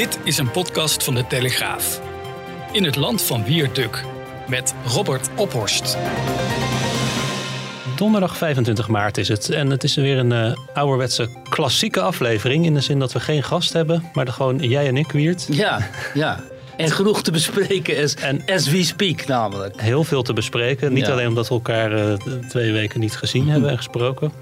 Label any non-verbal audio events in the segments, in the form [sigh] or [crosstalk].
Dit is een podcast van de Telegraaf. In het land van Wierduk met Robert Ophorst. Donderdag 25 maart is het. En het is weer een uh, ouderwetse klassieke aflevering. In de zin dat we geen gast hebben, maar er gewoon jij en ik, Wiert. Ja, ja. En genoeg te bespreken as, en as we speak namelijk. Heel veel te bespreken. Niet alleen omdat we elkaar uh, twee weken niet gezien hebben en gesproken.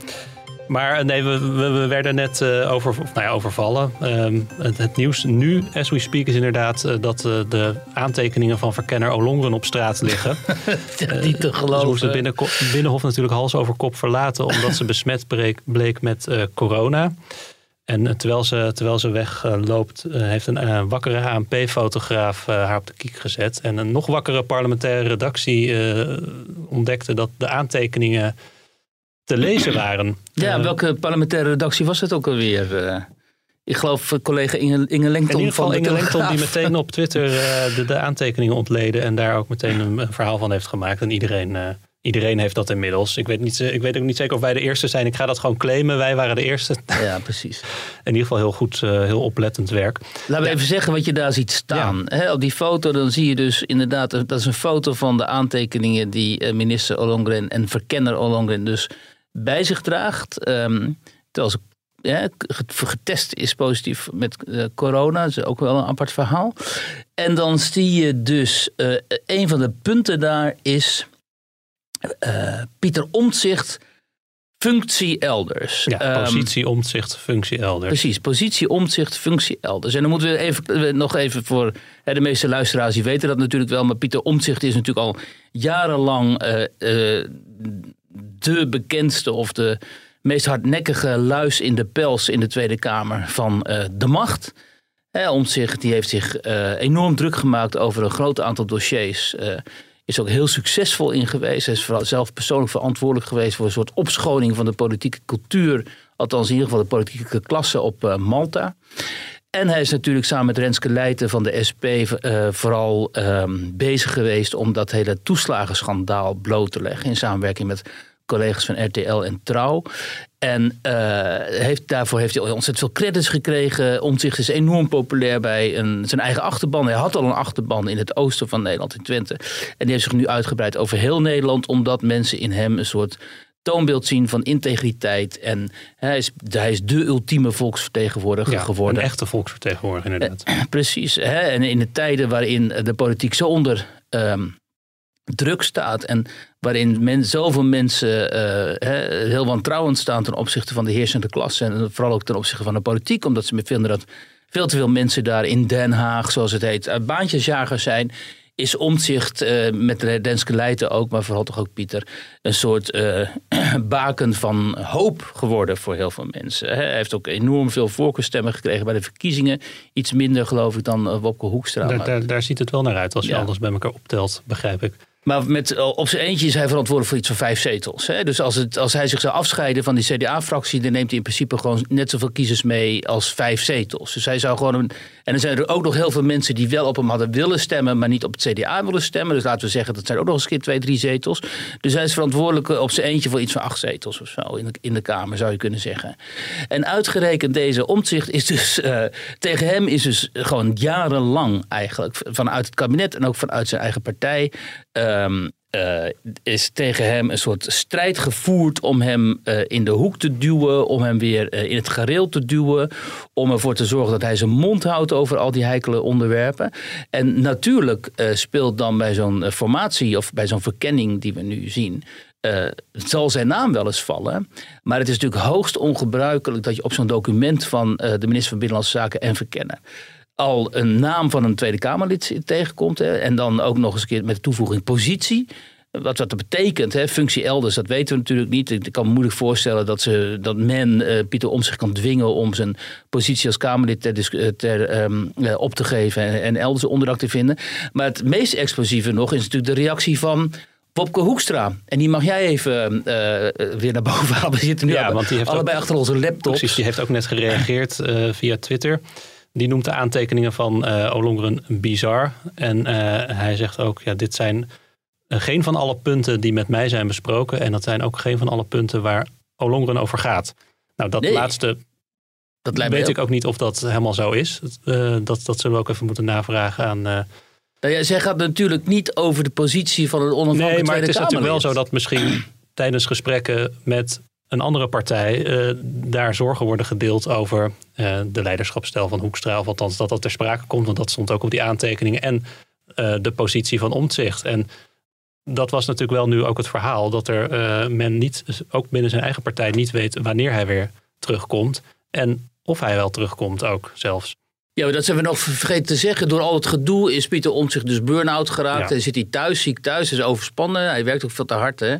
Maar eh, nee, we, we, werden net uh, over, nou ja, overvallen. Um, het, het, nieuws nu, as we speak, is inderdaad uh, dat uh, de aantekeningen van verkenner Olongren op straat liggen. [laughs] niet te geloven. Ze moesten binnen, Binnenhof natuurlijk hals over kop verlaten [laughs] omdat ze besmet bleek, bleek met corona. En terwijl ze, terwijl ze wegloopt, heeft een wakkere ANP-fotograaf haar op de kiek gezet. En een nog wakkere parlementaire redactie ontdekte dat de aantekeningen te lezen waren. Ja, uh, welke parlementaire redactie was het ook alweer? Uh, ik geloof collega Inge, Inge Lengton. In van Inge Lengton die meteen op Twitter uh, de, de, aantekeningen ontleden en daar ook meteen een, een, verhaal van heeft gemaakt. En iedereen, iedereen heeft dat inmiddels. Ik weet, niet, ik weet ook niet zeker of wij de eerste zijn. Ik ga dat gewoon claimen. Wij waren de eerste. [laughs] Ja, precies. In ieder geval heel goed, heel oplettend werk. Laten we ja. even zeggen wat je daar ziet staan. Ja. He, op die foto dan zie je dus inderdaad, dat is een foto van de aantekeningen die minister Ollongren en verkenner Ollongren dus bij zich draagt. Um, terwijl ze ja, getest is positief met uh, corona. Dat is ook wel een apart verhaal. En dan zie je dus, uh, een van de punten daar is uh, Pieter Omtzigt, functie elders. Ja, positie, um, omzicht, functie elders. Precies, positie, omzicht, functie elders. En dan moeten we even, nog even voor hè, de meeste luisteraars, die weten dat natuurlijk wel. Maar Pieter Omtzigt is natuurlijk al jarenlang de bekendste of de meest hardnekkige luis in de pels in de Tweede Kamer van uh, de macht. He, Omtzigt die heeft zich uh, enorm druk gemaakt over een groot aantal dossiers. Uh, is ook heel succesvol in geweest. Hij is vooral zelf persoonlijk verantwoordelijk geweest voor een soort opschoning van de politieke cultuur. Althans in ieder geval de politieke klasse op Malta. En hij is natuurlijk samen met Renske Leijten van de SP vooral um, bezig geweest om dat hele toeslagenschandaal bloot te leggen. In samenwerking met collega's van RTL en Trouw. En uh, heeft, daarvoor heeft hij ontzettend veel credits gekregen. Omtzigt is enorm populair bij een, zijn eigen achterban. Hij had al een achterban in het oosten van Nederland, in Twente. En die heeft zich nu uitgebreid over heel Nederland, omdat mensen in hem een soort toonbeeld zien van integriteit. En hij is, hij is de ultieme volksvertegenwoordiger ja, geworden. Een echte volksvertegenwoordiger, inderdaad. Eh, precies. Hè? En in de tijden waarin de politiek zo onder um, druk staat en waarin men, zoveel mensen uh, heel wantrouwend staan ten opzichte van de heersende klasse en vooral ook ten opzichte van de politiek, omdat ze vinden dat veel te veel mensen daar in Den Haag, zoals het heet, baantjesjagers zijn, is omzicht uh, met Renske Leijten ook, maar vooral toch ook Pieter, een soort uh, [clears throat] baken van hoop geworden voor heel veel mensen. Hij heeft ook enorm veel voorkeurstemmen gekregen bij de verkiezingen. Iets minder geloof ik dan Wopke Hoekstra. Daar, daar, daar ziet het wel naar uit als je ja. alles bij elkaar optelt, begrijp ik. Maar met, op zijn eentje is hij verantwoordelijk voor iets van vijf zetels. Hè? Dus als, het, als hij zich zou afscheiden van die CDA-fractie, dan neemt hij in principe gewoon net zoveel kiezers mee als vijf zetels. Dus hij zou gewoon. Een, en er zijn er ook nog heel veel mensen die wel op hem hadden willen stemmen, maar niet op het CDA willen stemmen. Dus laten we zeggen, dat zijn ook nog eens een keer twee, drie zetels. Dus hij is verantwoordelijk op zijn eentje voor iets van acht zetels of zo in de, in de Kamer, zou je kunnen zeggen. En uitgerekend deze omzicht is dus. Uh, tegen hem is dus gewoon jarenlang eigenlijk vanuit het kabinet en ook vanuit zijn eigen partij. Um, uh, is tegen hem een soort strijd gevoerd om hem uh, in de hoek te duwen, om hem weer uh, in het gareel te duwen, om ervoor te zorgen dat hij zijn mond houdt over al die heikele onderwerpen. En natuurlijk speelt dan bij zo'n formatie of bij zo'n verkenning die we nu zien, zal zijn naam wel eens vallen. Maar het is natuurlijk hoogst ongebruikelijk dat je op zo'n document van de minister van Binnenlandse Zaken en verkennen al een naam van een Tweede Kamerlid tegenkomt. Hè, en dan ook nog eens een keer met de toevoeging positie. Wat, wat dat betekent, hè, functie elders, dat weten we natuurlijk niet. Ik kan me moeilijk voorstellen dat, ze, dat men uh, Pieter om zich kan dwingen om zijn positie als Kamerlid ter, ter, um, uh, op te geven en, en elders onderdak te vinden. Maar het meest explosieve nog is natuurlijk de reactie van Popke Hoekstra. En die mag jij even uh, weer naar boven [laughs] halen. We zitten nu ja, want die heeft allebei ook, achter onze laptop. Precies, die heeft ook net gereageerd uh, via Twitter. Die noemt de aantekeningen van uh, Olongren bizar. En uh, hij zegt ook, ja, dit zijn uh, geen van alle punten die met mij zijn besproken. En dat zijn ook geen van alle punten waar Olongren over gaat. Nou, dat nee. laatste Dat weet ik ook niet of dat helemaal zo is. Eh, dat, dat zullen we ook even moeten navragen aan... eh, Nou ja, zij gaat natuurlijk niet over de positie van een onafhankelijke Nee, maar het is natuurlijk wel zo dat misschien [clears throat] tijdens gesprekken met een andere partij eh, daar zorgen worden gedeeld over eh, de leiderschapsstijl van Hoekstra. Of althans dat dat ter sprake komt, want dat stond ook op die aantekeningen. En eh, de positie van Omtzigt. En dat was natuurlijk wel nu ook het verhaal dat er men niet, ook binnen zijn eigen partij, niet weet wanneer hij weer terugkomt. En of hij wel terugkomt ook zelfs. Ja, maar dat zijn we nog vergeten te zeggen. Door al het gedoe is Pieter Omtzigt dus burn-out geraakt. Ja. En zit hij thuis, ziek thuis, is overspannen. Hij werkt ook veel te hard, hè.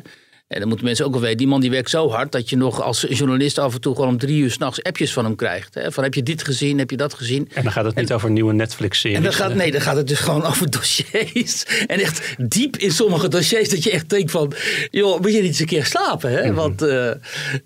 En dan moeten mensen ook wel weten, die man die werkt zo hard... dat je nog als journalist af en toe gewoon om drie uur s'nachts appjes van hem krijgt. Hè? Van heb je dit gezien, heb je dat gezien? En dan gaat het niet over nieuwe Netflix-series. En dan gaat, nee, dan gaat het dus gewoon over dossiers. En echt diep in sommige dossiers dat je echt denkt van... joh, moet je niet eens een keer slapen, hè? Want, eh,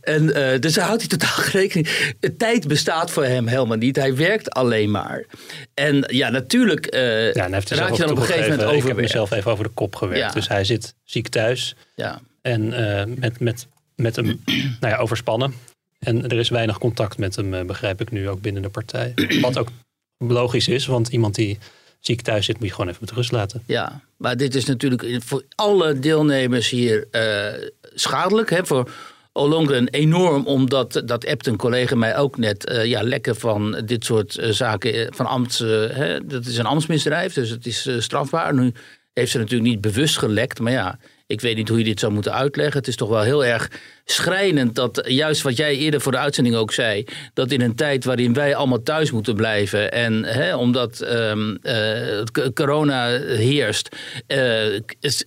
en, eh, dus daar houdt hij totaal geen rekening. De tijd bestaat voor hem helemaal niet. Hij werkt alleen maar. En ja, natuurlijk eh Ja, en hij heeft raak je dan op een gegeven moment toegegeven, Ik heb mezelf even over de kop gewerkt. Ja. Dus hij zit ziek thuis Ja. En eh, met, met, met hem [clears throat] nou ja, overspannen. En er is weinig contact met hem, eh, begrijp ik nu, ook binnen de partij. [clears throat] Wat ook logisch is, want iemand die ziek thuis zit, moet je gewoon even met rust laten. Ja, maar dit is natuurlijk voor alle deelnemers hier eh, schadelijk. Hè? Voor Ollongren enorm, omdat dat appt een collega mij ook net. eh, ja, lekker van dit soort zaken van ambt. hè? Dat is een ambtsmisdrijf, dus het is eh, strafbaar. Nu heeft ze natuurlijk niet bewust gelekt, maar ja. Ik weet niet hoe je dit zou moeten uitleggen. Het is toch wel heel erg schrijnend dat juist wat jij eerder voor de uitzending ook zei, dat in een tijd waarin wij allemaal thuis moeten blijven en hè, omdat ehm, eh, corona heerst, eh,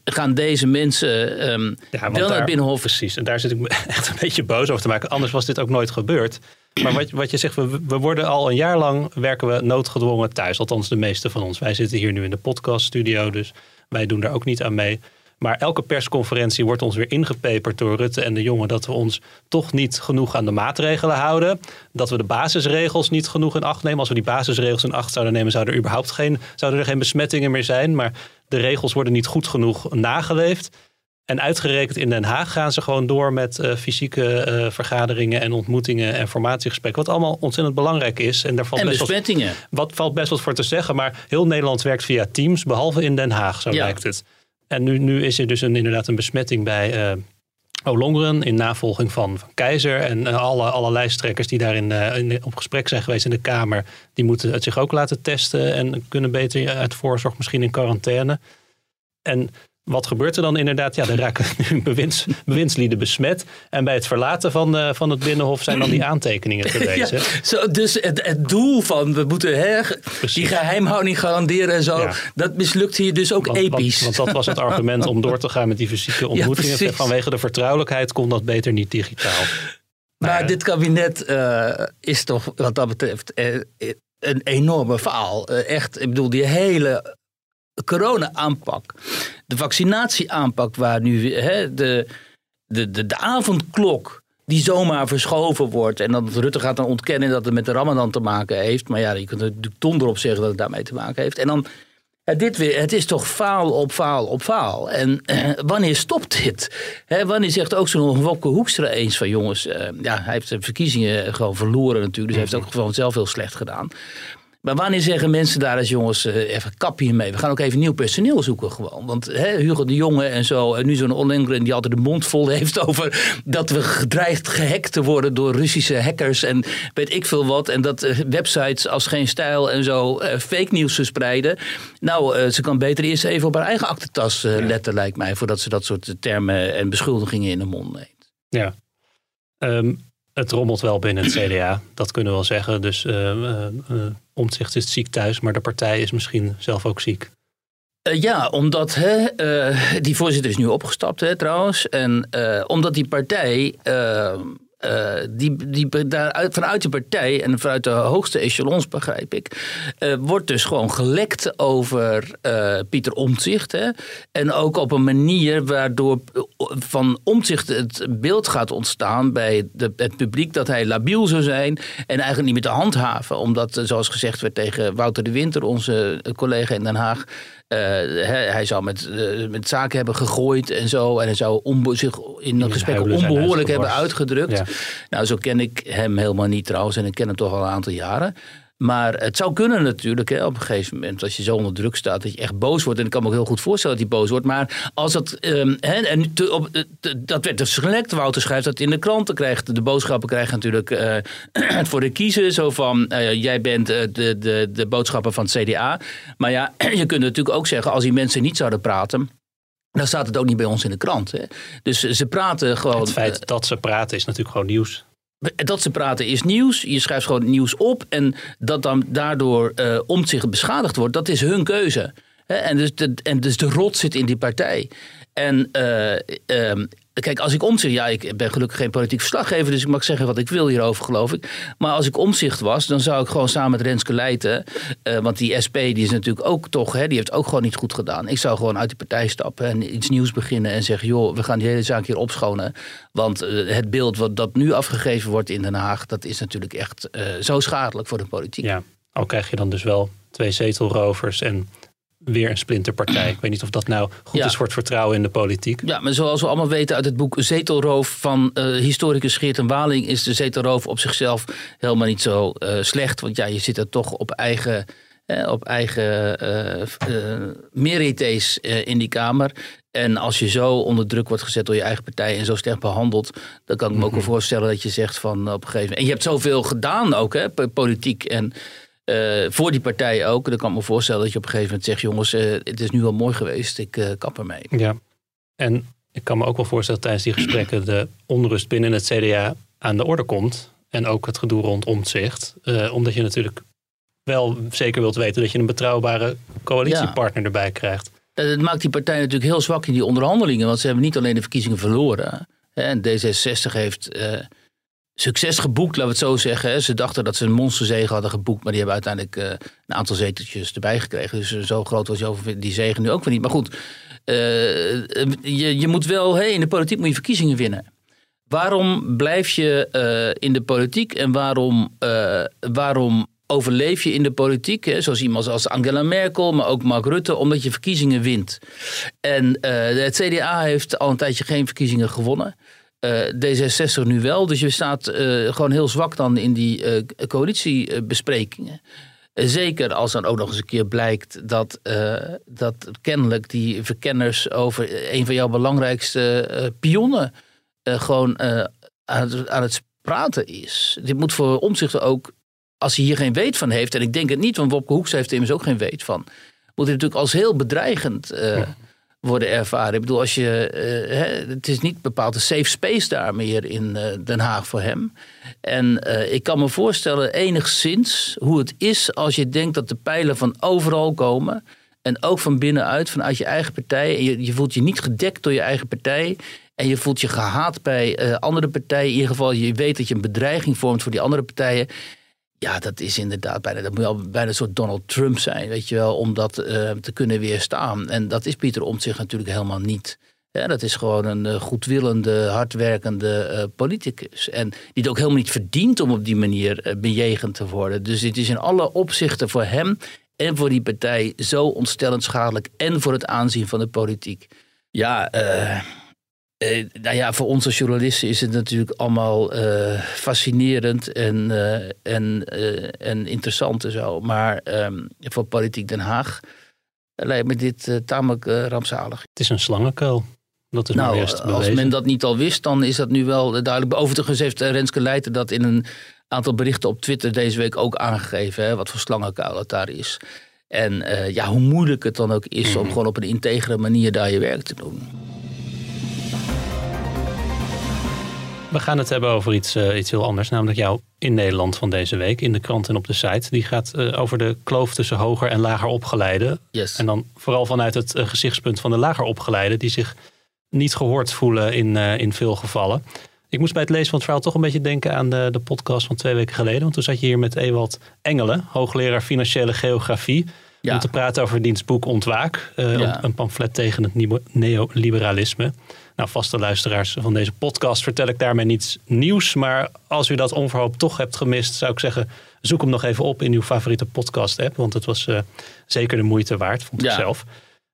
gaan deze mensen ehm Ja, wel naar daar- het Binnenhof. Precies, en daar zit ik me [laughs] echt een beetje boos over te maken. Anders was dit ook nooit gebeurd. Maar wat, wat je zegt, we, we worden al een jaar lang werken we noodgedwongen thuis. Althans de meeste van ons. Wij zitten hier nu in de podcaststudio, dus wij doen daar ook niet aan mee. Maar elke persconferentie wordt ons weer ingepeperd door Rutte en de jongen dat we ons toch niet genoeg aan de maatregelen houden. Dat we de basisregels niet genoeg in acht nemen. Als we die basisregels in acht zouden nemen, zouden er überhaupt geen, zouden er geen besmettingen meer zijn. Maar de regels worden niet goed genoeg nageleefd. En uitgerekend in Den Haag gaan ze gewoon door met eh, fysieke eh, vergaderingen en ontmoetingen en formatiegesprekken. Wat allemaal ontzettend belangrijk is. En daar valt En best wat, besmettingen. wat valt best wat voor te zeggen. Maar heel Nederland werkt via Teams, behalve in Den Haag, zo Ja. lijkt het. En nu, nu is er dus een, inderdaad een besmetting bij Olongeren in navolging van, van Keizer. En eh, alle, alle lijsttrekkers die daarin eh, in- op gesprek zijn geweest in de Kamer, die moeten het zich ook laten testen en kunnen beter uit voorzorg misschien in quarantaine. En wat gebeurt er dan inderdaad? Ja, dan raken [laughs] bewinds, bewindslieden besmet. En bij het verlaten van, eh, van het Binnenhof zijn dan die [clears throat] aantekeningen te lezen. Ja, zo, dus het, het doel van we moeten hè, die geheimhouding garanderen en zo, Ja. dat mislukt hier dus ook Want, episch. want dat was het argument om door te gaan met die fysieke [laughs] ontmoetingen. Vanwege de vertrouwelijkheid kon dat beter niet digitaal. Maar dit kabinet eh, is toch wat dat betreft eh, een enorme faal. Echt, ik bedoel, die hele corona-aanpak, de vaccinatie-aanpak, waar nu hè, de, de, de, de avondklok die zomaar verschoven wordt. En dan Rutte gaat dan ontkennen dat het met de Ramadan te maken heeft. Maar ja, je kunt er natuurlijk donder op zeggen dat het daarmee te maken heeft. En dan dit weer, het is toch faal op faal op faal. En eh, wanneer stopt dit? Wanneer zegt ook zo'n Wopke Hoekstra eens van jongens, eh, ja, hij heeft de verkiezingen gewoon verloren natuurlijk. Dus hij heeft ook gewoon zelf heel slecht gedaan. Maar wanneer zeggen mensen daar eens jongens, eh, even kap hiermee. We gaan ook even nieuw personeel zoeken gewoon. Want hè, Hugo de Jonge en zo, en nu zo'n Ollengren die altijd de mond vol heeft [laughs] over dat we gedreigd gehackt te worden door Russische hackers en weet ik veel wat. En dat eh, websites als Geen Stijl en zo eh, fake nieuws verspreiden. Nou, eh, ze kan beter eerst even op haar eigen aktentas eh, letten lijkt mij. Voordat ze dat soort termen en beschuldigingen in de mond neemt. Ja. Ehm, het rommelt wel binnen het CDA, dat kunnen we wel zeggen. Dus eh, Omtzigt is ziek thuis, maar de partij is misschien zelf ook ziek. Ja, omdat hè, die voorzitter is nu opgestapt hè, trouwens. En omdat die partij, eh, die, die, daaruit, vanuit die partij en vanuit de hoogste echelons begrijp ik, eh, wordt dus gewoon gelekt over eh, Pieter Omtzigt. Hè, en ook op een manier waardoor, van omzicht het beeld gaat ontstaan bij de, het publiek dat hij labiel zou zijn en eigenlijk niet meer te handhaven. Omdat, zoals gezegd werd tegen Wouter de Winter, onze collega in Den Haag, uh, hij zou met, uh, met zaken hebben gegooid en zo. En hij zou zich in een gesprek onbehoorlijk hebben uitgedrukt. Nou, zo ken ik hem helemaal niet trouwens. En ik ken hem toch al een aantal jaren. Maar het zou kunnen natuurlijk hè, op een gegeven moment, als je zo onder druk staat, dat je echt boos wordt. En ik kan me ook heel goed voorstellen dat hij boos wordt. Maar als dat. Um, hè, en te, op, dat werd dus gelekt. Wouter schrijft dat in de kranten. Krijgt, de boodschappen krijgen natuurlijk uh, [clears throat] voor de kiezer. Zo van: uh, jij bent uh, de, de, de boodschapper van het CDA. Maar ja, [clears throat] je kunt natuurlijk ook zeggen: als die mensen niet zouden praten. Dan staat het ook niet bij ons in de krant. Hè. Dus ze praten gewoon. Het feit dat ze praten is natuurlijk gewoon nieuws. Dat ze praten is nieuws. Je schrijft gewoon nieuws op. En dat dan daardoor uh, omzicht beschadigd wordt, dat is hun keuze. En dus, en dus de rot zit in die partij. En uh, um, Kijk, als ik omzicht, ja, ik ben gelukkig geen politiek verslaggever, dus ik mag zeggen wat ik wil hierover, geloof ik. Maar als ik omzicht was, dan zou ik gewoon samen met Renske Leijten, uh, want die SP die is natuurlijk ook toch, hè, die heeft ook gewoon niet goed gedaan. Ik zou gewoon uit die partij stappen en iets nieuws beginnen en zeggen, joh, we gaan die hele zaak hier opschonen. Want uh, het beeld wat dat nu afgegeven wordt in Den Haag, dat is natuurlijk echt zo schadelijk voor de politiek. Ja, al krijg je dan dus wel twee zetelrovers en weer een splinterpartij. Ik weet niet of dat nou goed is voor het vertrouwen in de politiek. Ja, maar zoals we allemaal weten uit het boek Zetelroof van uh, historicus Geert en Waling... is de zetelroof op zichzelf helemaal niet zo uh, slecht. Want ja, je zit er toch op eigen, uh, op eigen merites in die Kamer. En als je zo onder druk wordt gezet door je eigen partij en zo sterk behandeld, dan kan ik me ook wel mhm. voorstellen dat je zegt van op een gegeven moment. En je hebt zoveel gedaan ook, hè, politiek. En uh, voor die partij ook. Dan kan ik me voorstellen dat je op een gegeven moment zegt: jongens, uh, het is nu wel mooi geweest, ik uh, kap ermee. Ja, en ik kan me ook wel voorstellen tijdens die gesprekken de onrust binnen het CDA aan de orde komt. En ook het gedoe rond omzicht. omdat je natuurlijk wel zeker wilt weten dat je een betrouwbare coalitiepartner ja. erbij krijgt. Dat maakt die partij natuurlijk heel zwak in die onderhandelingen. Want ze hebben niet alleen de verkiezingen verloren. En D66 heeft succes geboekt, laten we het zo zeggen. Ze dachten dat ze een monsterzege hadden geboekt, maar die hebben uiteindelijk uh, een aantal zeteltjes erbij gekregen. Dus zo groot was die zegen nu ook weer niet. Maar goed, uh, je, je moet wel, hey, in de politiek moet je verkiezingen winnen. Waarom blijf je in de politiek en waarom, waarom overleef je in de politiek? Hè? Zoals iemand als Angela Merkel, maar ook Mark Rutte, omdat je verkiezingen wint. En het CDA heeft al een tijdje geen verkiezingen gewonnen. Uh, D66 nu wel. Dus je staat uh, gewoon heel zwak dan in die uh, coalitiebesprekingen. Zeker als dan ook nog eens een keer blijkt dat, dat kennelijk die verkenners over een van jouw belangrijkste pionnen gewoon aan het, aan, het, praten is. Dit moet voor omzicht ook, als hij hier geen weet van heeft, en ik denk het niet, want Wopke Hoekstra heeft er immers ook geen weet van, moet hij natuurlijk als heel bedreigend worden ervaren. Ik bedoel, als je, hè, het is niet bepaald een safe space daar meer in uh, Den Haag voor hem. En uh, ik kan me voorstellen enigszins hoe het is als je denkt dat de pijlen van overal komen. En ook van binnenuit, vanuit je eigen partij. En je, je voelt je niet gedekt door je eigen partij. En je voelt je gehaat bij andere partijen. In ieder geval, je weet dat je een bedreiging vormt voor die andere partijen. Ja, dat is inderdaad bijna, dat moet wel bijna een soort Donald Trump zijn, weet je wel, om dat uh, te kunnen weerstaan. En dat is Pieter Omtzigt natuurlijk helemaal niet. Ja, dat is gewoon een uh, goedwillende, hardwerkende uh, politicus. En die het ook helemaal niet verdient om op die manier bejegend te worden. Dus het is in alle opzichten voor hem en voor die partij zo ontstellend schadelijk. En voor het aanzien van de politiek. Ja, uh, nou ja, voor ons als journalisten is het natuurlijk allemaal uh, fascinerend en, uh, en, en interessant en zo. Maar um, voor Politiek Den Haag lijkt me dit tamelijk rampzalig. Het is een slangenkuil. Dat is nou, eerst als men dat niet al wist, dan is dat nu wel duidelijk. Overigens heeft Renske Leijten dat in een aantal berichten op Twitter deze week ook aangegeven. Hè, wat voor slangenkuil het daar is. En ja, hoe moeilijk het dan ook is om mhm. gewoon op een integere manier daar je werk te doen. We gaan het hebben over iets, uh, iets heel anders, namelijk jou in Nederland van deze week in de krant en op de site. Die gaat uh, over de kloof tussen hoger en lager opgeleiden. Yes. En dan vooral vanuit het uh, gezichtspunt van de lager opgeleiden, die zich niet gehoord voelen in, in veel gevallen. Ik moest bij het lezen van het verhaal toch een beetje denken aan de, de podcast van twee weken geleden. Want toen zat je hier met Ewald Engelen, hoogleraar financiële geografie. Ja. Om te praten over dienstboek Ontwaak. Ja. Een pamflet tegen het neoliberalisme. Nou, vaste luisteraars van deze podcast vertel ik daarmee niets nieuws. Maar als u dat onverhoopt toch hebt gemist, zou ik zeggen, zoek hem nog even op in uw favoriete podcast-app. Want het was uh, zeker de moeite waard, vond ik zelf.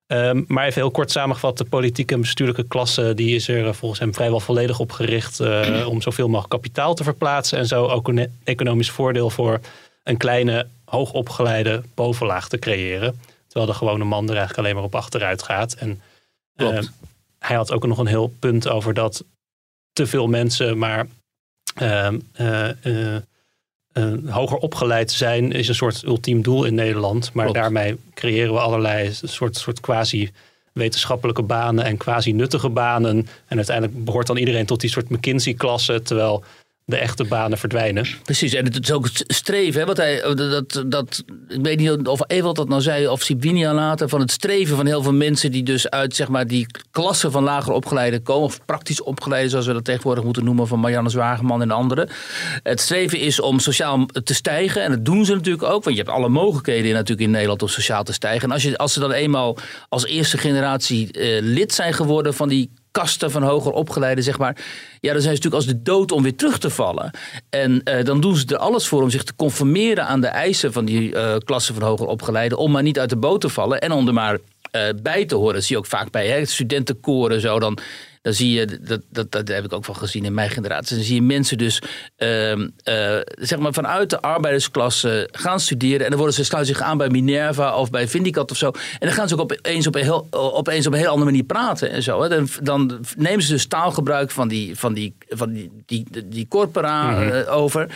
Um, maar even heel kort samengevat, de politieke en bestuurlijke klasse die is er volgens hem vrijwel volledig op gericht uh, om zoveel mogelijk kapitaal te verplaatsen. En zo ook een economisch voordeel voor een kleine, hoogopgeleide bovenlaag te creëren. Terwijl de gewone man er eigenlijk alleen maar op achteruit gaat. En uh, hij had ook nog een heel punt over dat te veel mensen maar uh, hoger opgeleid zijn, is een soort ultiem doel in Nederland. Maar daarmee creëren we allerlei soort, soort quasi wetenschappelijke banen en quasi nuttige banen. En uiteindelijk behoort dan iedereen tot die soort McKinsey-klasse. Terwijl de echte banen verdwijnen. Precies, en het is ook het streven. Hè, wat hij, dat, dat, ik weet niet of Ewald dat nou zei, of Sibinia later, van het streven van heel veel mensen die dus uit zeg maar, die klasse van lager opgeleide komen, of praktisch opgeleide, zoals we dat tegenwoordig moeten noemen, van Marianne Zwageman en anderen. Het streven is om sociaal te stijgen, en dat doen ze natuurlijk ook, want je hebt alle mogelijkheden natuurlijk in Nederland om sociaal te stijgen. En als, je, als ze dan eenmaal als eerste generatie eh, lid zijn geworden van die kasten van hoger opgeleiden, zeg maar. Ja, dan zijn ze natuurlijk als de dood om weer terug te vallen. En uh, dan doen ze er alles voor om zich te conformeren aan de eisen van die uh, klassen van hoger opgeleiden. Om maar niet uit de boot te vallen en om er maar uh, bij te horen. Dat zie je ook vaak bij hè, studentenkoren zo. Dan dan zie je, dat, dat, dat heb ik ook wel gezien in mijn generatie. Dan zie je mensen dus uh, uh, zeg maar vanuit de arbeidersklasse gaan studeren. En dan worden ze, sluiten zich aan bij Minerva of bij Vindicat of zo. En dan gaan ze ook opeens op een heel, opeens op een heel andere manier praten en zo. Hè. Dan, dan nemen ze dus taalgebruik van die, van die, van die, die, die corpora mm -hmm. uh, over.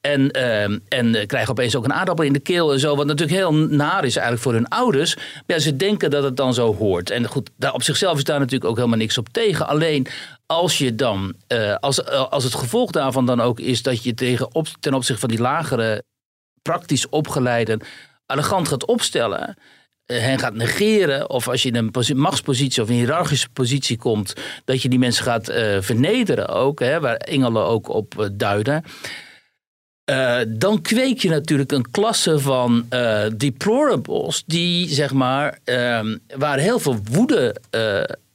En, ehm, en krijgen opeens ook een aardappel in de keel en zo. Wat natuurlijk heel naar is eigenlijk voor hun ouders. Maar ja, ze denken dat het dan zo hoort. En goed, daar op zichzelf is daar natuurlijk ook helemaal niks op tegen. Alleen als je dan, uh, als, uh, als het gevolg daarvan dan ook is dat je tegen ten opzichte van die lagere, praktisch opgeleiden, arrogant gaat opstellen. Uh, hen gaat negeren, of als je in een machtspositie of een hiërarchische positie komt, dat je die mensen gaat vernederen ook, hè, waar Engelen ook op duiden. Dan kweek je natuurlijk een klasse van uh, deplorables, die zeg maar, uh, waar heel veel woede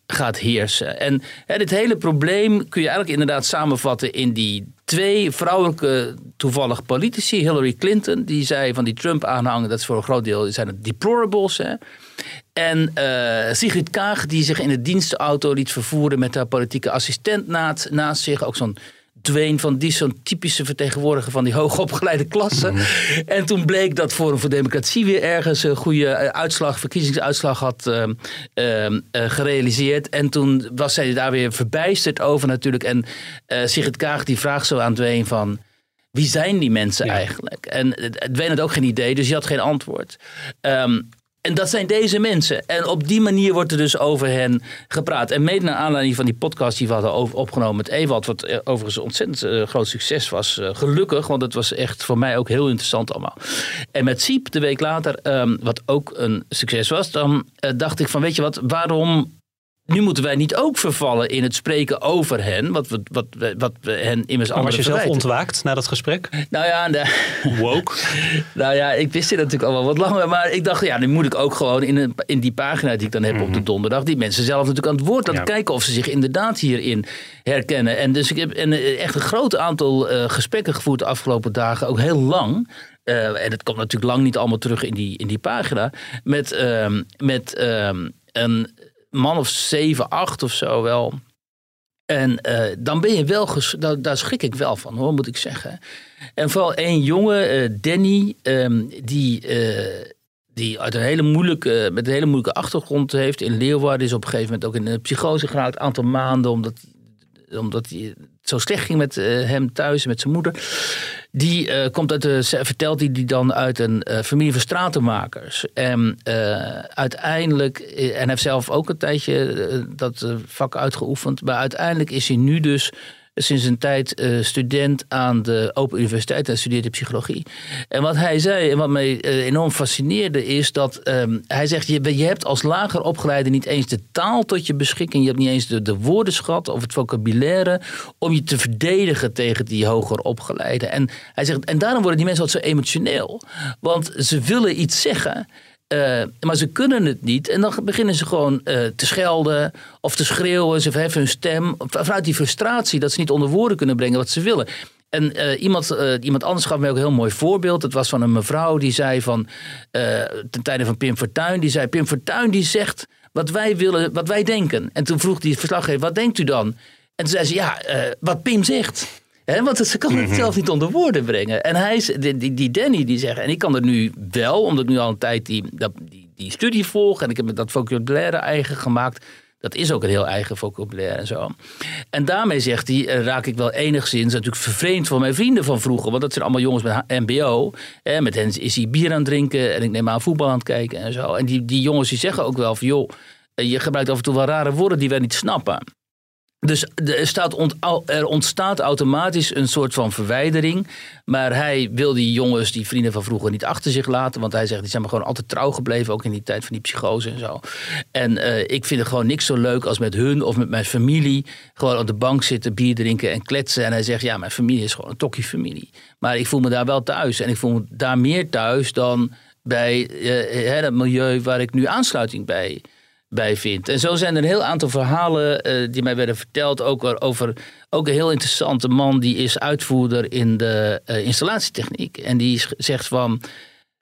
gaat heersen. En hè, dit hele probleem kun je eigenlijk inderdaad samenvatten in die twee vrouwelijke toevallig politici. Hillary Clinton, die zei van die Trump-aanhangers, dat is voor een groot deel zijn het deplorables. Hè. En uh, Sigrid Kaag, die zich in de dienstauto liet vervoeren met haar politieke assistent naast, naast zich. Ook zo'n Dwayne van die zo'n typische vertegenwoordiger van die hoogopgeleide klasse. Mhm. En toen bleek dat Forum voor Democratie weer ergens een goede eh, uitslag, verkiezingsuitslag had uh, uh, gerealiseerd. En toen was zij daar weer verbijsterd over natuurlijk. En uh, Sigrid Kaag die vraagt zo aan Dwayne van... Wie zijn die mensen eigenlijk? En Dwayne had ook geen idee, dus hij had geen antwoord. Um, en dat zijn deze mensen. En op die manier wordt er dus over hen gepraat. En mede naar aanleiding van die podcast die we hadden opgenomen met Ewald, wat eh, overigens een ontzettend uh, groot succes was. Uh, gelukkig, want het was echt voor mij ook heel interessant allemaal. En met Siep, de week later, um, wat ook een succes was, dan dacht ik van weet je wat, waarom nu moeten wij niet ook vervallen in het spreken over hen, wat we, wat, wat we hen immers maar was je zelf ontwaakt na dat gesprek? Nou ja, de, woke. [laughs] nou ja, ik wist dit natuurlijk al wel wat langer, maar ik dacht, ja, nu moet ik ook gewoon in, een, in die pagina die ik dan heb mm -hmm. op de mhm. donderdag, die mensen zelf natuurlijk aan het woord laten ja. kijken of ze zich inderdaad hierin herkennen. En dus ik heb een, echt een groot aantal uh, gesprekken gevoerd de afgelopen dagen, ook heel lang. Uh, en het komt natuurlijk lang niet allemaal terug in die, in die pagina. Met, uh, met een man of zeven, acht of zo wel. En uh, dan ben je wel, daar, daar, schrik ik wel van hoor, moet ik zeggen. En vooral één jongen, uh, Danny, um, die, uh, die uit een hele moeilijke, met een hele moeilijke achtergrond heeft. In Leeuwarden is op een gegeven moment ook in een psychose geraakt, een aantal maanden, omdat, omdat hij zo slecht ging met hem thuis, met zijn moeder. Die uh, komt uit de, vertelt hij die dan uit een uh, familie van stratenmakers. En uiteindelijk, en heeft zelf ook een tijdje dat vak uitgeoefend. Maar uiteindelijk is hij nu dus sinds een tijd uh, student aan de Open Universiteit en studeert psychologie. En wat hij zei en wat mij uh, enorm fascineerde is dat um, hij zegt: je, je hebt als lager opgeleide niet eens de taal tot je beschikking, je hebt niet eens de, de woordenschat of het vocabulaire om je te verdedigen tegen die hoger opgeleide. En hij zegt: en daarom worden die mensen wat zo emotioneel, want ze willen iets zeggen. Eh, maar ze kunnen het niet. En dan beginnen ze gewoon eh, te schelden of te schreeuwen. Ze verheffen hun stem. Vanuit die frustratie dat ze niet onder woorden kunnen brengen wat ze willen. En uh, iemand, iemand anders gaf mij ook een heel mooi voorbeeld. Dat was van een mevrouw die zei van... ten tijde van Pim Fortuyn. Die zei, Pim Fortuyn die zegt wat wij willen, wat wij denken. En toen vroeg die verslaggever, wat denkt u dan? En toen zei ze, ja, wat Pim zegt. He, want ze kan het mhm. zelf niet onder woorden brengen. En hij, die, die Danny die zegt, en ik kan het nu wel, omdat ik nu al een tijd die, die, die studie volg en ik heb dat vocabulaire eigen gemaakt. Dat is ook een heel eigen vocabulaire en zo. En daarmee zegt hij, eh, raak ik wel enigszins natuurlijk vervreemd van mijn vrienden van vroeger. Want dat zijn allemaal jongens met MBO. Hè, met hen is hij bier aan het drinken en ik neem aan voetbal aan het kijken en zo. En die, die jongens die zeggen ook wel van, joh, eh, je gebruikt af en toe wel rare woorden die wij niet snappen. Dus er, staat er, ontstaat automatisch een soort van verwijdering. Maar hij wil die jongens, die vrienden van vroeger, niet achter zich laten. Want hij zegt, die zijn me gewoon altijd trouw gebleven. Ook in die tijd van die psychose en zo. En uh, ik vind het gewoon niks zo leuk als met hun of met mijn familie. Gewoon op de bank zitten, bier drinken en kletsen. En hij zegt, ja, mijn familie is gewoon een tokkie familie. Maar ik voel me daar wel thuis. En ik voel me daar meer thuis dan bij het milieu waar ik nu aansluiting bij bij. En zo zijn er een heel aantal verhalen uh, die mij werden verteld. Ook over ook een heel interessante man die is uitvoerder in de uh, installatietechniek. En die zegt van.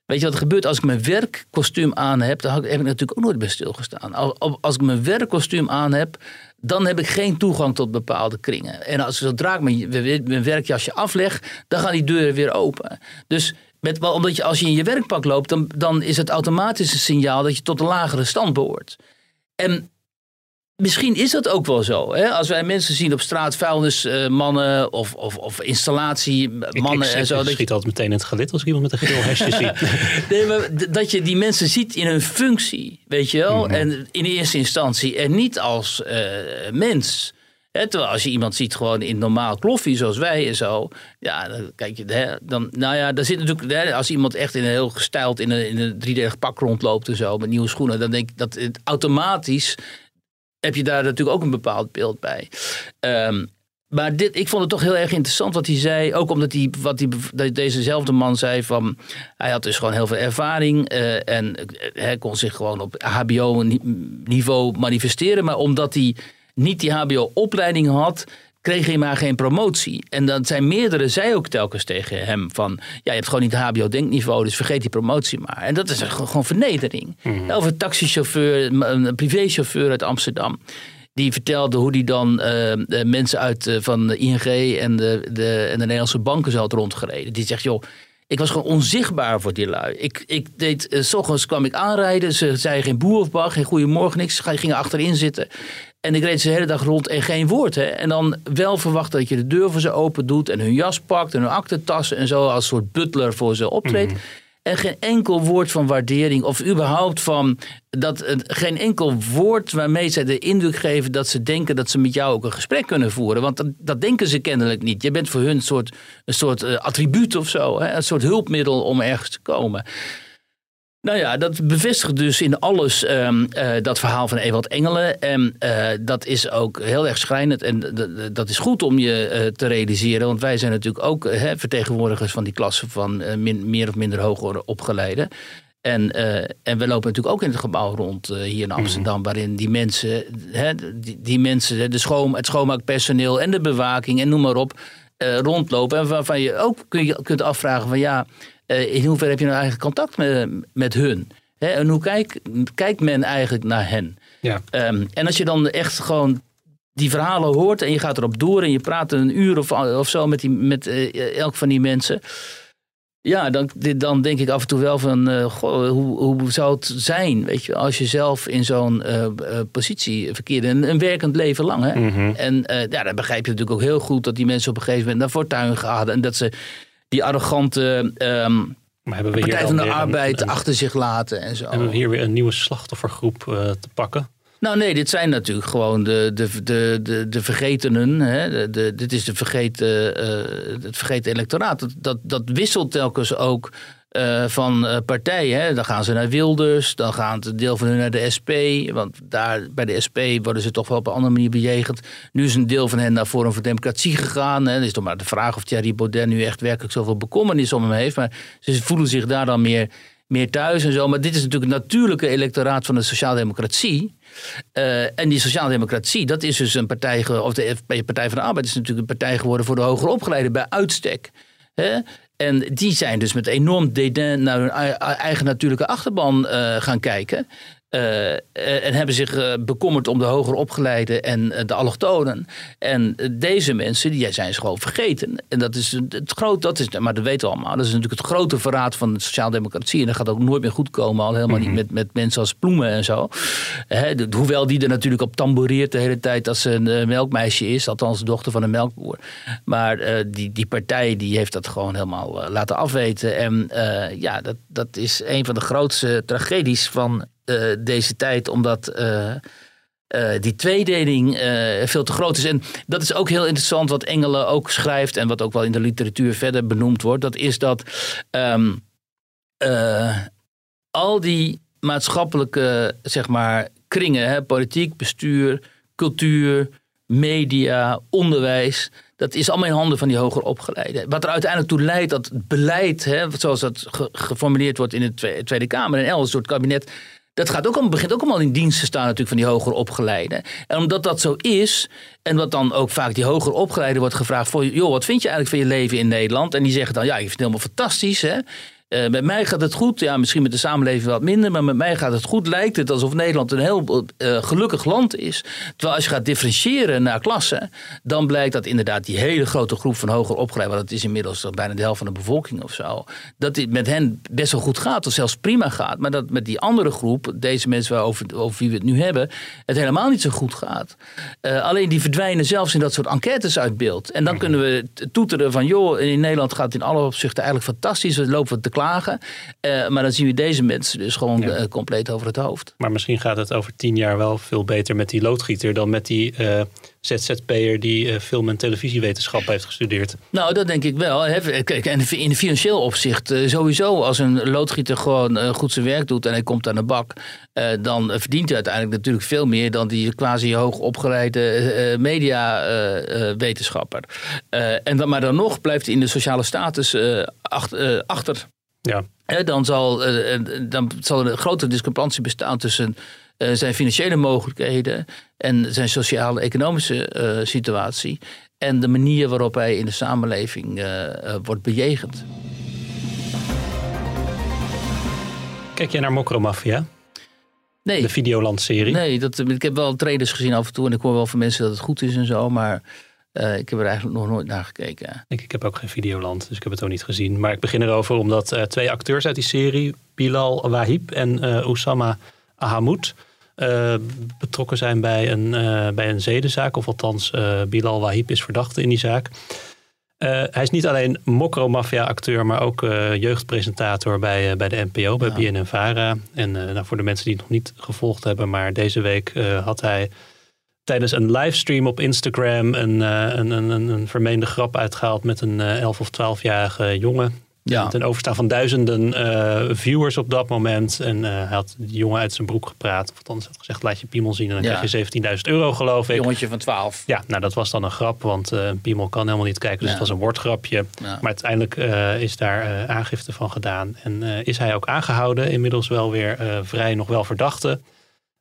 Weet je wat er gebeurt als ik mijn werkkostuum aan heb? Dan heb ik natuurlijk ook nooit bij stilgestaan. Als ik mijn werkkostuum aan heb, dan heb ik geen toegang tot bepaalde kringen. En als zodra ik mijn, mijn werkjasje afleg, dan gaan die deuren weer open. Dus met, omdat je, als je in je werkpak loopt, dan, dan is het automatisch een signaal dat je tot een lagere stand behoort. En misschien is dat ook wel zo. Hè? Als wij mensen zien op straat, vuilnismannen of, of, of installatiemannen en zo. Ik schiet altijd meteen in het gelid als ik iemand met een geel hesje [laughs] zie. nee, maar dat je die mensen ziet in hun functie, weet je wel. Mhm. En in eerste instantie en niet als uh, mens. Terwijl als je iemand ziet gewoon in normaal kloffie zoals wij en zo. Ja, dan kijk je, dan, nou ja, daar zit natuurlijk, als iemand echt in een heel gestyled in een, in een driedelig pak rondloopt en zo met nieuwe schoenen. Dan denk ik dat het automatisch heb je daar natuurlijk ook een bepaald beeld bij. Um, maar dit, ik vond het toch heel erg interessant wat hij zei. Ook omdat hij, wat hij, dezezelfde man zei van... Hij had dus gewoon heel veel ervaring. Uh, en hij kon zich gewoon op hbo-niveau manifesteren. Maar omdat hij niet die HBO-opleiding had, kreeg hij maar geen promotie. En dan zijn meerdere, zei ook telkens tegen hem van... ja, je hebt gewoon niet het HBO-denkniveau, dus vergeet die promotie maar. En dat is gewoon vernedering. Mm Of een taxichauffeur, een privéchauffeur uit Amsterdam... Die vertelde hoe hij dan uh, mensen uit uh, van ING en de, de, en de Nederlandse banken zo had rondgereden. Die zegt, joh, ik was gewoon onzichtbaar voor die lui. Ik, ik deed, uh, s ochtends kwam ik aanrijden. Ze zeiden geen boer of bar, geen goedemorgen, niks. Ze gingen achterin zitten. En ik reed ze de hele dag rond en geen woord. Hè. En dan wel verwachten dat je de deur voor ze open doet. En hun jas pakt en hun aktentassen en zo. Als soort butler voor ze optreedt. Mhm. En geen enkel woord van waardering of überhaupt van dat geen enkel woord waarmee ze de indruk geven dat ze denken dat ze met jou ook een gesprek kunnen voeren. Want dat, dat denken ze kennelijk niet. Je bent voor hun een soort, een soort uh, attribuut of zo, hè? een soort hulpmiddel om ergens te komen. Nou ja, dat bevestigt dus in alles um, uh, dat verhaal van Ewald Engelen. En uh, dat is ook heel erg schrijnend. En dat is goed om je uh, te realiseren. Want wij zijn natuurlijk ook vertegenwoordigers van die klasse van min, meer of minder hoger opgeleide. En, en we lopen natuurlijk ook in het gebouw rond hier in mhm. Amsterdam, waarin die mensen, hè, die, die, mensen, de schoon, het schoonmaakpersoneel en de bewaking en noem maar op, rondlopen. En waarvan je ook kun je, kunt afvragen van ja, in hoeverre heb je nou eigenlijk contact met, met hun? Hè? En hoe kijkt kijkt men eigenlijk naar hen? Ja. Um, en als je dan echt gewoon die verhalen hoort en je gaat erop door en je praat een uur of, of zo met, die, met uh, elk van die mensen. Ja, dan, dan denk ik af en toe wel van, uh, goh, hoe, hoe zou het zijn, weet je, als je zelf in zo'n uh, positie verkeerde, een, een, werkend leven lang. Hè? Mm -hmm. En ja, dan begrijp je natuurlijk ook heel goed dat die mensen op een gegeven moment naar fortuin gaan en dat ze die arrogante um, maar hebben we Partij van de Arbeid achter zich laten en zo. Hebben we hier weer een nieuwe slachtoffergroep uh, te pakken? Nou nee, dit zijn natuurlijk gewoon de, de, de, de, de vergetenen. Hè? De, de, dit is de vergeten, uh, het vergeten electoraat. Dat, dat, dat wisselt telkens ook uh, van uh, partijen. Hè. Dan gaan ze naar Wilders, dan gaan een deel van hun naar de SP. Want daar bij de SP worden ze toch wel op een andere manier bejegend. Nu is een deel van hen naar Forum voor Democratie gegaan. Hè. Het is toch maar de vraag of Thierry Baudet nu echt werkelijk zoveel bekommernis om hem heeft. Maar ze voelen zich daar dan meer meer thuis en zo. Maar dit is natuurlijk het natuurlijke electoraat van de sociaaldemocratie. Uh, en die sociaaldemocratie, dat is dus een partij, of de Partij van de Arbeid is natuurlijk een partij geworden voor de hoger opgeleiden bij uitstek. En die zijn dus met enorm dédain naar hun eigen natuurlijke achterban uh, gaan kijken. Uh, en hebben zich uh, bekommerd om de hoger opgeleide en de allochtonen. En deze mensen, die zijn ze gewoon vergeten. En dat is het groot, dat is, maar dat weten we allemaal. Dat is natuurlijk het grote verraad van de sociaaldemocratie. En dat gaat ook nooit meer goed komen, al helemaal niet mhm. met, met mensen als Ploemen en zo. de, hoewel die er natuurlijk op tamboureert de hele tijd als ze een melkmeisje is, althans de dochter van een melkboer. Maar die, die partij die heeft dat gewoon helemaal laten afweten. En ja, dat, dat is een van de grootste tragedies van uh, deze tijd, omdat uh, uh, die tweedeling veel te groot is. En dat is ook heel interessant wat Engelen ook schrijft en wat ook wel in de literatuur verder benoemd wordt. Dat is dat um, al die maatschappelijke zeg maar, kringen, hè, politiek, bestuur, cultuur, media, onderwijs dat is allemaal in handen van die hoger opgeleiden. Wat er uiteindelijk toe leidt dat beleid, hè, zoals dat geformuleerd wordt in de Tweede Kamer en elders door het kabinet, dat gaat ook, begint ook allemaal in dienst te staan natuurlijk van die hoger opgeleiden. En omdat dat zo is, en wat dan ook vaak die hoger opgeleiden wordt gevraagd... voor joh, wat vind je eigenlijk van je leven in Nederland? En die zeggen dan, ja, ik vind het helemaal fantastisch, hè. Uh, met mij gaat het goed. Ja, misschien met de samenleving wat minder. Maar met mij gaat het goed. Lijkt het alsof Nederland een heel uh, gelukkig land is. Terwijl als je gaat differentiëren naar klassen. Dan blijkt dat inderdaad die hele grote groep van hoger opgeleid. Want dat is inmiddels bijna de helft van de bevolking of zo. Dat het met hen best wel goed gaat. Of zelfs prima gaat. Maar dat met die andere groep. Deze mensen over, over wie we het nu hebben. Het helemaal niet zo goed gaat. Uh, alleen die verdwijnen zelfs in dat soort enquêtes uit beeld. En dan mhm. kunnen we toeteren van. joh, in Nederland gaat het in alle opzichten eigenlijk fantastisch. We lopen te uh, maar dan zien we deze mensen dus gewoon eh, compleet over het hoofd. Maar misschien gaat het over tien jaar wel veel beter met die loodgieter dan met die uh, ZZP'er die film- en televisiewetenschap heeft gestudeerd. Nou, dat denk ik wel. Kijk, en in financieel opzicht sowieso als een loodgieter gewoon goed zijn werk doet en hij komt aan de bak, dan verdient hij uiteindelijk natuurlijk veel meer dan die quasi hoog opgeleide mediawetenschapper. en dan, maar dan nog blijft hij in de sociale status achter. Ja. dan, zal, eh, eh, dan zal er een grotere discrepantie bestaan tussen eh, zijn financiële mogelijkheden en zijn sociaal-economische situatie en de manier waarop hij in de samenleving wordt bejegend. Kijk jij naar Mokromafia? Nee. De Videoland-serie? Nee, dat, ik heb wel trailers gezien af en toe en ik hoor wel van mensen dat het goed is en zo, maar uh, ik heb er eigenlijk nog nooit naar gekeken. Ik, ik heb ook geen Videoland, dus ik heb het ook niet gezien. Maar ik begin erover omdat uh, twee acteurs uit die serie, Bilal Wahib en uh, Oussama Ahamoud, betrokken zijn bij een, bij een zedenzaak. Of althans, Bilal Wahib is verdachte in die zaak. hij is niet alleen mokro-maffia-acteur, maar ook jeugdpresentator bij, bij de NPO, bij ja. BNN-VARA. En nou, voor de mensen die het nog niet gevolgd hebben, maar deze week had hij tijdens een livestream op Instagram een, uh, een, een, een, vermeende grap uitgehaald met een uh, 11 of 12-jarige jongen. Ja. Ten overstaan van duizenden uh, viewers op dat moment. En hij had die jongen uit zijn broek gepraat. Of althans had gezegd, laat je piemel zien. En dan krijg je 17.000 euro, geloof ik. Jongetje van 12. Ja, nou dat was dan een grap. Want een piemel kan helemaal niet kijken. Dus het was een woordgrapje. Maar uiteindelijk is daar aangifte van gedaan. En is hij ook aangehouden. Inmiddels wel weer vrij nog wel verdachte.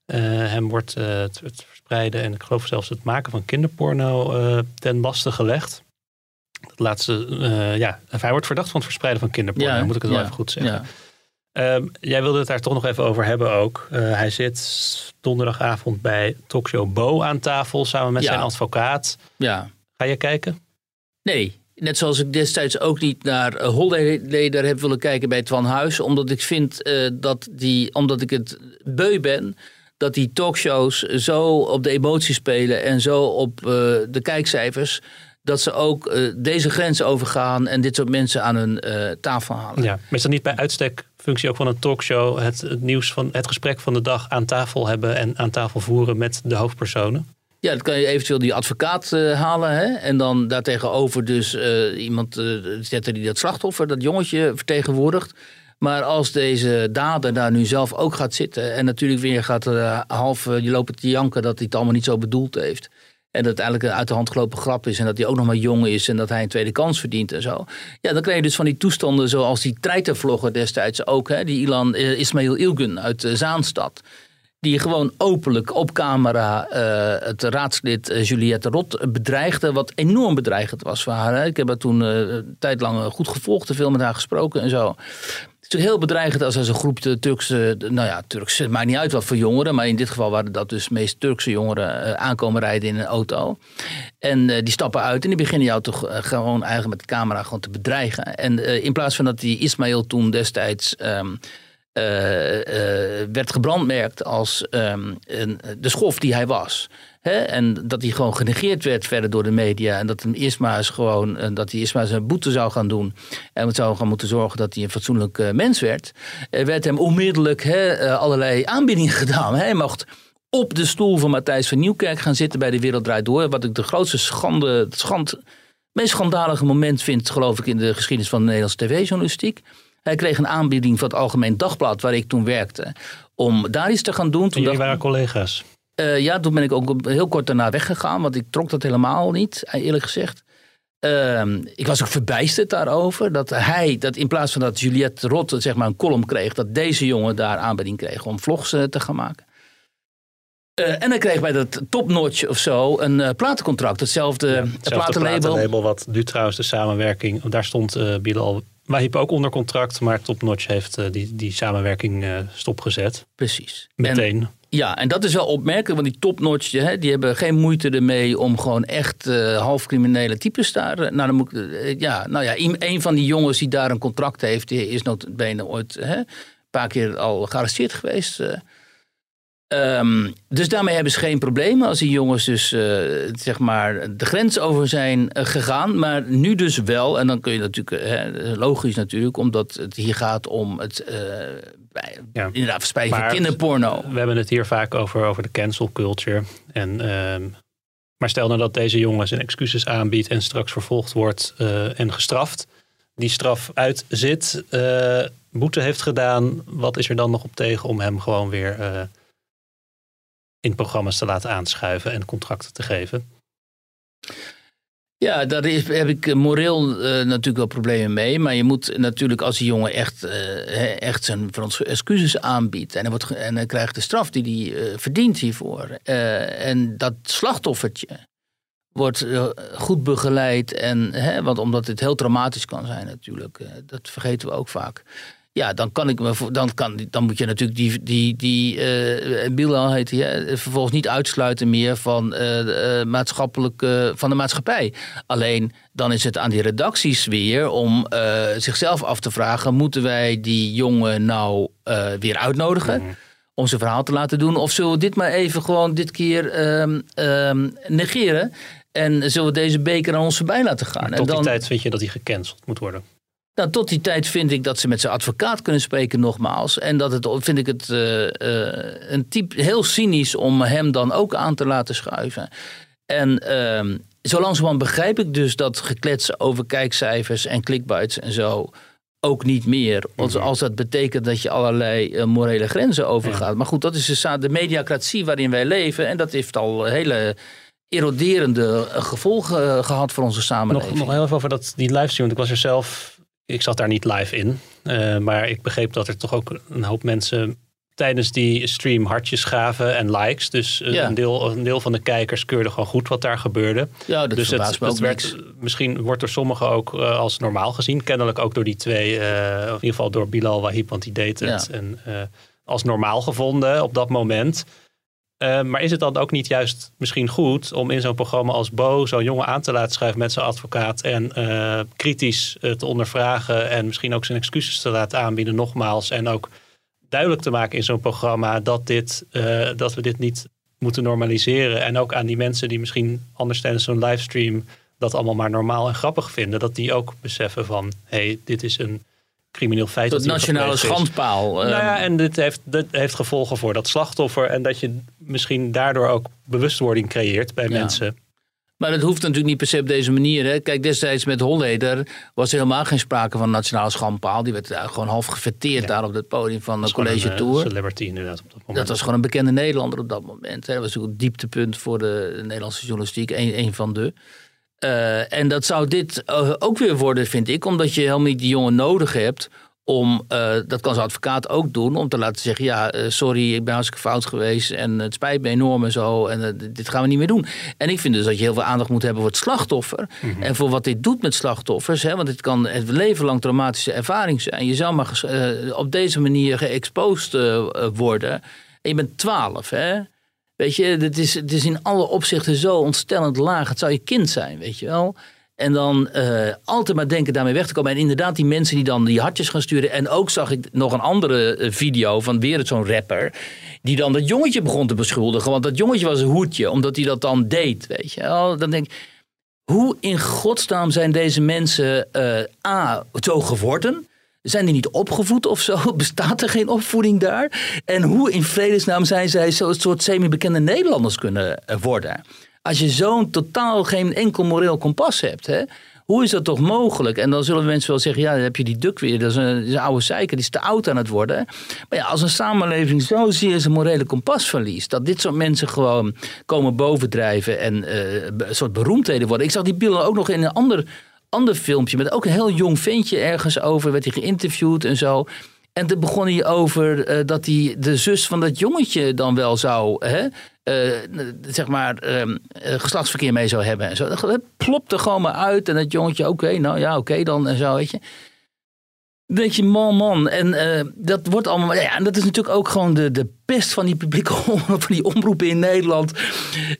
hem wordt het en ik geloof zelfs het maken van kinderporno uh, ten laste gelegd. Dat laatste, uh, ja, hij wordt verdacht van het verspreiden van kinderporno, ja, moet ik het wel even goed zeggen. Ja. Um, jij wilde het daar toch nog even over hebben ook. Uh, hij zit donderdagavond bij talkshow Bo aan tafel samen met zijn advocaat. Ja. Ga je kijken? Nee, Net zoals ik destijds ook niet naar Holleder heb willen kijken bij Twan Huis. Omdat ik vind uh, dat die, omdat ik het beu ben dat die talkshows zo op de emoties spelen en zo op uh, de kijkcijfers. Dat ze ook uh, deze grens overgaan en dit soort mensen aan hun uh, tafel halen. Ja, maar is dat niet bij uitstek functie ook van een talkshow het, het, nieuws van het gesprek van de dag aan tafel hebben en aan tafel voeren met de hoofdpersonen? Ja, dan kan je eventueel die advocaat halen. Hè? En dan daartegenover dus iemand zetten die dat slachtoffer, dat jongetje vertegenwoordigt. Maar als deze dader daar nu zelf ook gaat zitten en natuurlijk weer gaat uh, half, je loopt te janken dat hij het allemaal niet zo bedoeld heeft. En dat het eigenlijk een uit de hand gelopen grap is. En dat hij ook nog maar jong is. En dat hij een tweede kans verdient en zo. Ja, dan krijg je dus van die toestanden zoals die treitervlogger destijds ook. Hè, die Ilan uh, Ismail Ilgun uit uh, Zaanstad. Die gewoon openlijk op camera uh, het raadslid Juliette Rot bedreigde. Wat enorm bedreigend was voor haar. Hè. Ik heb haar toen een tijd lang goed gevolgd. Te veel met haar gesproken en zo is heel bedreigend als er een groep Turkse, nou ja, Turkse, het maakt niet uit wat voor jongeren, maar in dit geval waren dat dus meest Turkse jongeren uh, aankomen rijden in een auto. En uh, die stappen uit en die beginnen jou toch uh, gewoon eigenlijk met de camera gewoon te bedreigen. En in plaats van dat die Ismail toen destijds um, werd gebrandmerkt als um, een, de schof die hij was. Hè? En dat hij gewoon genegeerd werd verder door de media. En dat hem Isma's gewoon, eh, dat hij Isma zijn boete zou gaan doen. En het zou gaan moeten zorgen dat hij een fatsoenlijk uh, mens werd. Er werd hem onmiddellijk hè, uh, allerlei aanbiedingen [laughs] gedaan. Hij mocht op de stoel van Matthijs van Nieuwkerk gaan zitten bij de Wereld Draait Door. Wat ik de grootste schande, het schand, meest schandalige moment vind, geloof ik, in de geschiedenis van de Nederlandse tv-journalistiek. Hij kreeg een aanbieding van het Algemeen Dagblad, waar ik toen werkte, om daar iets te gaan doen. Toen jullie waren collega's? Uh, ja, toen ben ik ook heel kort daarna weggegaan, want ik trok dat helemaal niet, eerlijk gezegd. Uh, ik was ook verbijsterd daarover. Dat hij, dat in plaats van dat Juliette Rotte zeg maar een column kreeg, dat deze jongen daar aanbieding kreeg om vlogs uh, te gaan maken. Uh, en hij kreeg bij dat topnotch of zo een uh, platencontract. Hetzelfde, ja, hetzelfde platenlabel. platenlabel. Wat nu trouwens de samenwerking. Daar stond uh, Bilal Wahib ook onder contract. Maar Topnotch heeft die, die samenwerking stopgezet. Precies. Meteen. En, ja, en dat is wel opmerkelijk, want die topnotch, hè, die hebben geen moeite ermee om gewoon echt uh, half criminele types daar. Uh, nou, dan moet, uh, ja, nou ja, een van die jongens die daar een contract heeft, die is notabene ooit hè, een paar keer al gearresteerd geweest. Um, dus daarmee hebben ze geen probleem als die jongens dus zeg maar de grens over zijn gegaan. Maar nu dus wel, en dan kun je natuurlijk, logisch natuurlijk, omdat het hier gaat om het ja. inderdaad verspreiding van kinderporno. We hebben het hier vaak over, over de cancel culture. En, uh, maar stel nou dat deze jongen zijn excuses aanbiedt en straks vervolgd wordt uh, en gestraft. Die straf uitzit, uh, boete heeft gedaan. Wat is er dan nog op tegen om hem gewoon weer uh, in programma's te laten aanschuiven en contracten te geven? Ja, daar is, heb ik moreel uh, natuurlijk wel problemen mee. Maar je moet natuurlijk als die jongen echt, uh, echt zijn excuses aanbiedt. En hij, wordt, en krijgt de straf die hij verdient hiervoor. en dat slachtoffertje wordt goed begeleid. En, want omdat het heel traumatisch kan zijn natuurlijk. dat vergeten we ook vaak. Ja, dan kan ik me dan kan dan moet je natuurlijk die die die uh, Bilal heet hij, vervolgens niet uitsluiten meer van uh, maatschappelijke van de maatschappij. Alleen dan is het aan die redacties weer om uh, zichzelf af te vragen: moeten wij die jongen nou weer uitnodigen? Mm. Om zijn verhaal te laten doen? Of zullen we dit maar even gewoon dit keer um, um, negeren? En zullen we deze beker aan ons voorbij laten gaan? Maar tot en dan, die tijd vind je dat hij gecanceld moet worden? Nou, tot die tijd vind ik dat ze met zijn advocaat kunnen spreken, nogmaals. En dat het, vind ik het uh, uh, een type heel cynisch om hem dan ook aan te laten schuiven. En uh, zo langzamerhand begrijp ik dus dat geklets over kijkcijfers en clickbites en zo ook niet meer. Want als dat betekent dat je allerlei uh, morele grenzen overgaat. Ja. Maar goed, dat is dus de mediacratie waarin wij leven. En dat heeft al hele eroderende gevolgen gehad voor onze samenleving. Nog, nog heel even over dat, die livestream. Want ik was er zelf ik zat daar niet live in. Uh, maar ik begreep dat er toch ook een hoop mensen tijdens die stream hartjes gaven en likes. Dus ja. een, deel, een deel van de kijkers keurde gewoon goed wat daar gebeurde. Ja, dat dus het, het werd, misschien wordt door sommigen ook uh, als normaal gezien. Kennelijk ook door die twee, of in ieder geval door Bilal Wahib, want die deed het. Ja. En als normaal gevonden op dat moment. Uh, maar is het dan ook niet juist misschien goed om in zo'n programma als Bo zo'n jongen aan te laten schrijven met zijn advocaat en uh, kritisch uh, te ondervragen en misschien ook zijn excuses te laten aanbieden nogmaals en ook duidelijk te maken in zo'n programma dat, dit, dat we dit niet moeten normaliseren en ook aan die mensen die misschien anders tijdens zo'n livestream dat allemaal maar normaal en grappig vinden, dat die ook beseffen van hé, hey, dit is een crimineel feit. Dat nationale schandpaal. Nou ja, en dit heeft, dit heeft gevolgen voor dat slachtoffer. En dat je misschien daardoor ook bewustwording creëert bij ja. mensen. Maar dat hoeft natuurlijk niet per se op deze manier. Hè. Kijk, destijds met Holleder was er helemaal geen sprake van nationale schandpaal. Die werd gewoon half gefeteerd daar op het podium van de College een, Tour. eh, celebrity inderdaad op dat moment. Dat was gewoon een bekende Nederlander op dat moment. hè. Dat was natuurlijk een dieptepunt voor de Nederlandse journalistiek. Een, een van de. Eh, en dat zou dit eh, ook weer worden, vind ik. Omdat je helemaal niet die jongen nodig hebt om, eh, dat kan zijn advocaat ook doen, om te laten zeggen: ja, sorry, ik ben hartstikke fout geweest en het spijt me enorm en zo. En dit gaan we niet meer doen. En ik vind dus dat je heel veel aandacht moet hebben voor het slachtoffer. En voor wat dit doet met slachtoffers. Hè, want het kan het leven lang traumatische ervaring zijn. Je zou maar op deze manier geëxposed worden. En je bent 12, hè? Weet je, het is, het is in alle opzichten zo ontstellend laag. Het zou je kind zijn, weet je wel. En dan eh, altijd maar denken daarmee weg te komen. En inderdaad, die mensen die dan die hartjes gaan sturen. En ook zag ik nog een andere eh, video van weer zo'n rapper. Die dan dat jongetje begon te beschuldigen. Want dat jongetje was een hoedje, omdat hij dat dan deed, weet je wel. Dan denk ik, hoe in godsnaam zijn deze mensen eh, A, zo geworden? Zijn die niet opgevoed of zo? [laughs] Bestaat er geen opvoeding daar? En hoe in vredesnaam zijn zij zo'n soort semi-bekende Nederlanders kunnen eh, worden? Als je zo'n totaal geen enkel moreel kompas hebt, hè? hoe is dat toch mogelijk? En dan zullen mensen wel zeggen, ja, dan heb je die duk weer. Dat is een, is oude zeiker, die is te oud aan het worden. Maar ja, als een samenleving zozeer zijn morele kompas verliest... dat dit soort mensen gewoon komen bovendrijven en eh, een soort beroemdheden worden. Ik zag die beelden ook nog in een ander, ander filmpje... met ook een heel jong ventje ergens over, werd hij geïnterviewd en zo... En toen begon hij over eh, dat hij de zus van dat jongetje dan wel zou, hè, eh, zeg maar, ehm, eh, geslachtsverkeer mee zou hebben en zo. Dat plopte gewoon maar uit en dat jongetje, oké, nou ja, oké dan en zo, weet je. Dan je, man, man. En dat wordt allemaal. Ja, en dat is natuurlijk ook gewoon de, de pest van die publieke [laughs] omroep, van die omroepen in Nederland.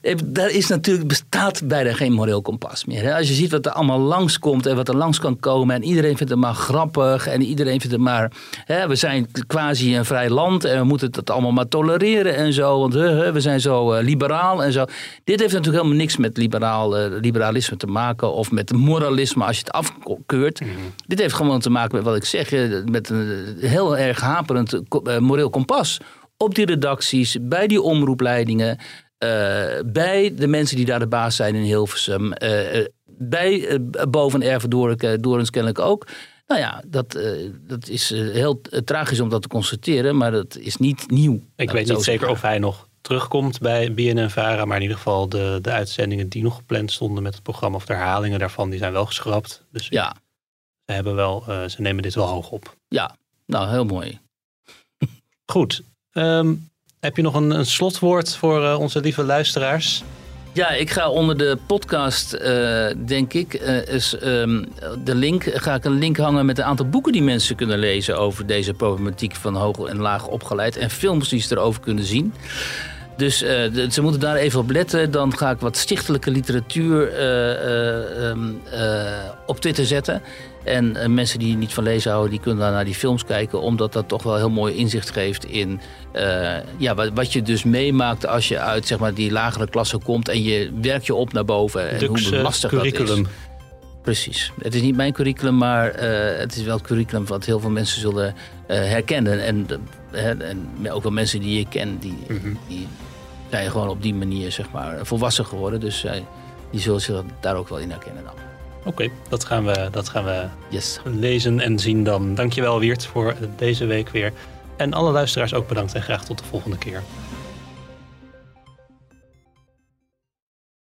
Eh, Daar is natuurlijk, bestaat bijna geen moreel kompas meer. Als je ziet wat er allemaal langskomt en wat er langs kan komen. En iedereen vindt het maar grappig. En iedereen vindt het maar. Hè, we zijn quasi een vrij land en we moeten dat allemaal maar tolereren en zo. Want hè, we zijn zo eh, liberaal en zo. Dit heeft natuurlijk helemaal niks met liberaal, eh, liberalisme te maken. Of met moralisme als je het afkeurt. Dit heeft gewoon te maken met wat ik zeg. Met een heel erg haperend moreel kompas op die redacties, bij die omroepleidingen, eh, bij de mensen die daar de baas zijn in Hilversum, eh, bij uh, boven Erven Dorens kennelijk ook. Nou ja, dat, uh, dat is uh, heel tragisch om dat te constateren, maar dat is niet nieuw. Ik weet niet zeker of hij nog terugkomt bij BNN-Vara, maar in ieder geval de, de uitzendingen die nog gepland stonden met het programma of de herhalingen daarvan, die zijn wel geschrapt. Dus ja. ze, hebben wel, uh, ze nemen dit wel hoog op. Ja, nou heel mooi. Goed. Um, heb je nog een, een slotwoord voor uh, onze lieve luisteraars? Ja, ik ga onder de podcast, uh, denk ik, uh, is, um, de link, ga ik een link hangen met een aantal boeken die mensen kunnen lezen over deze problematiek van hoog en laag opgeleid en films die ze erover kunnen zien. Dus uh, de, ze moeten daar even op letten. Dan ga ik wat stichtelijke literatuur um, op Twitter zetten. En mensen die niet van lezen houden, die kunnen dan naar die films kijken. Omdat dat toch wel heel mooi inzicht geeft in uh, ja, wat, wat, je dus meemaakt als je uit zeg maar, die lagere klasse komt. En je werkt je op naar boven. En Dux, hoe lastig curriculum. dat is. Precies. Het is niet mijn curriculum, maar uh, het is wel het curriculum wat heel veel mensen zullen herkennen. En, en, ook wel mensen die je kent, die, mm -hmm. die zijn gewoon op die manier zeg maar, volwassen geworden. Dus die zullen zich daar ook wel in herkennen dan. Oké, okay, dat gaan we, dat gaan we yes. lezen en zien dan. Dankjewel Wiert voor deze week weer. En alle luisteraars ook bedankt en graag tot de volgende keer.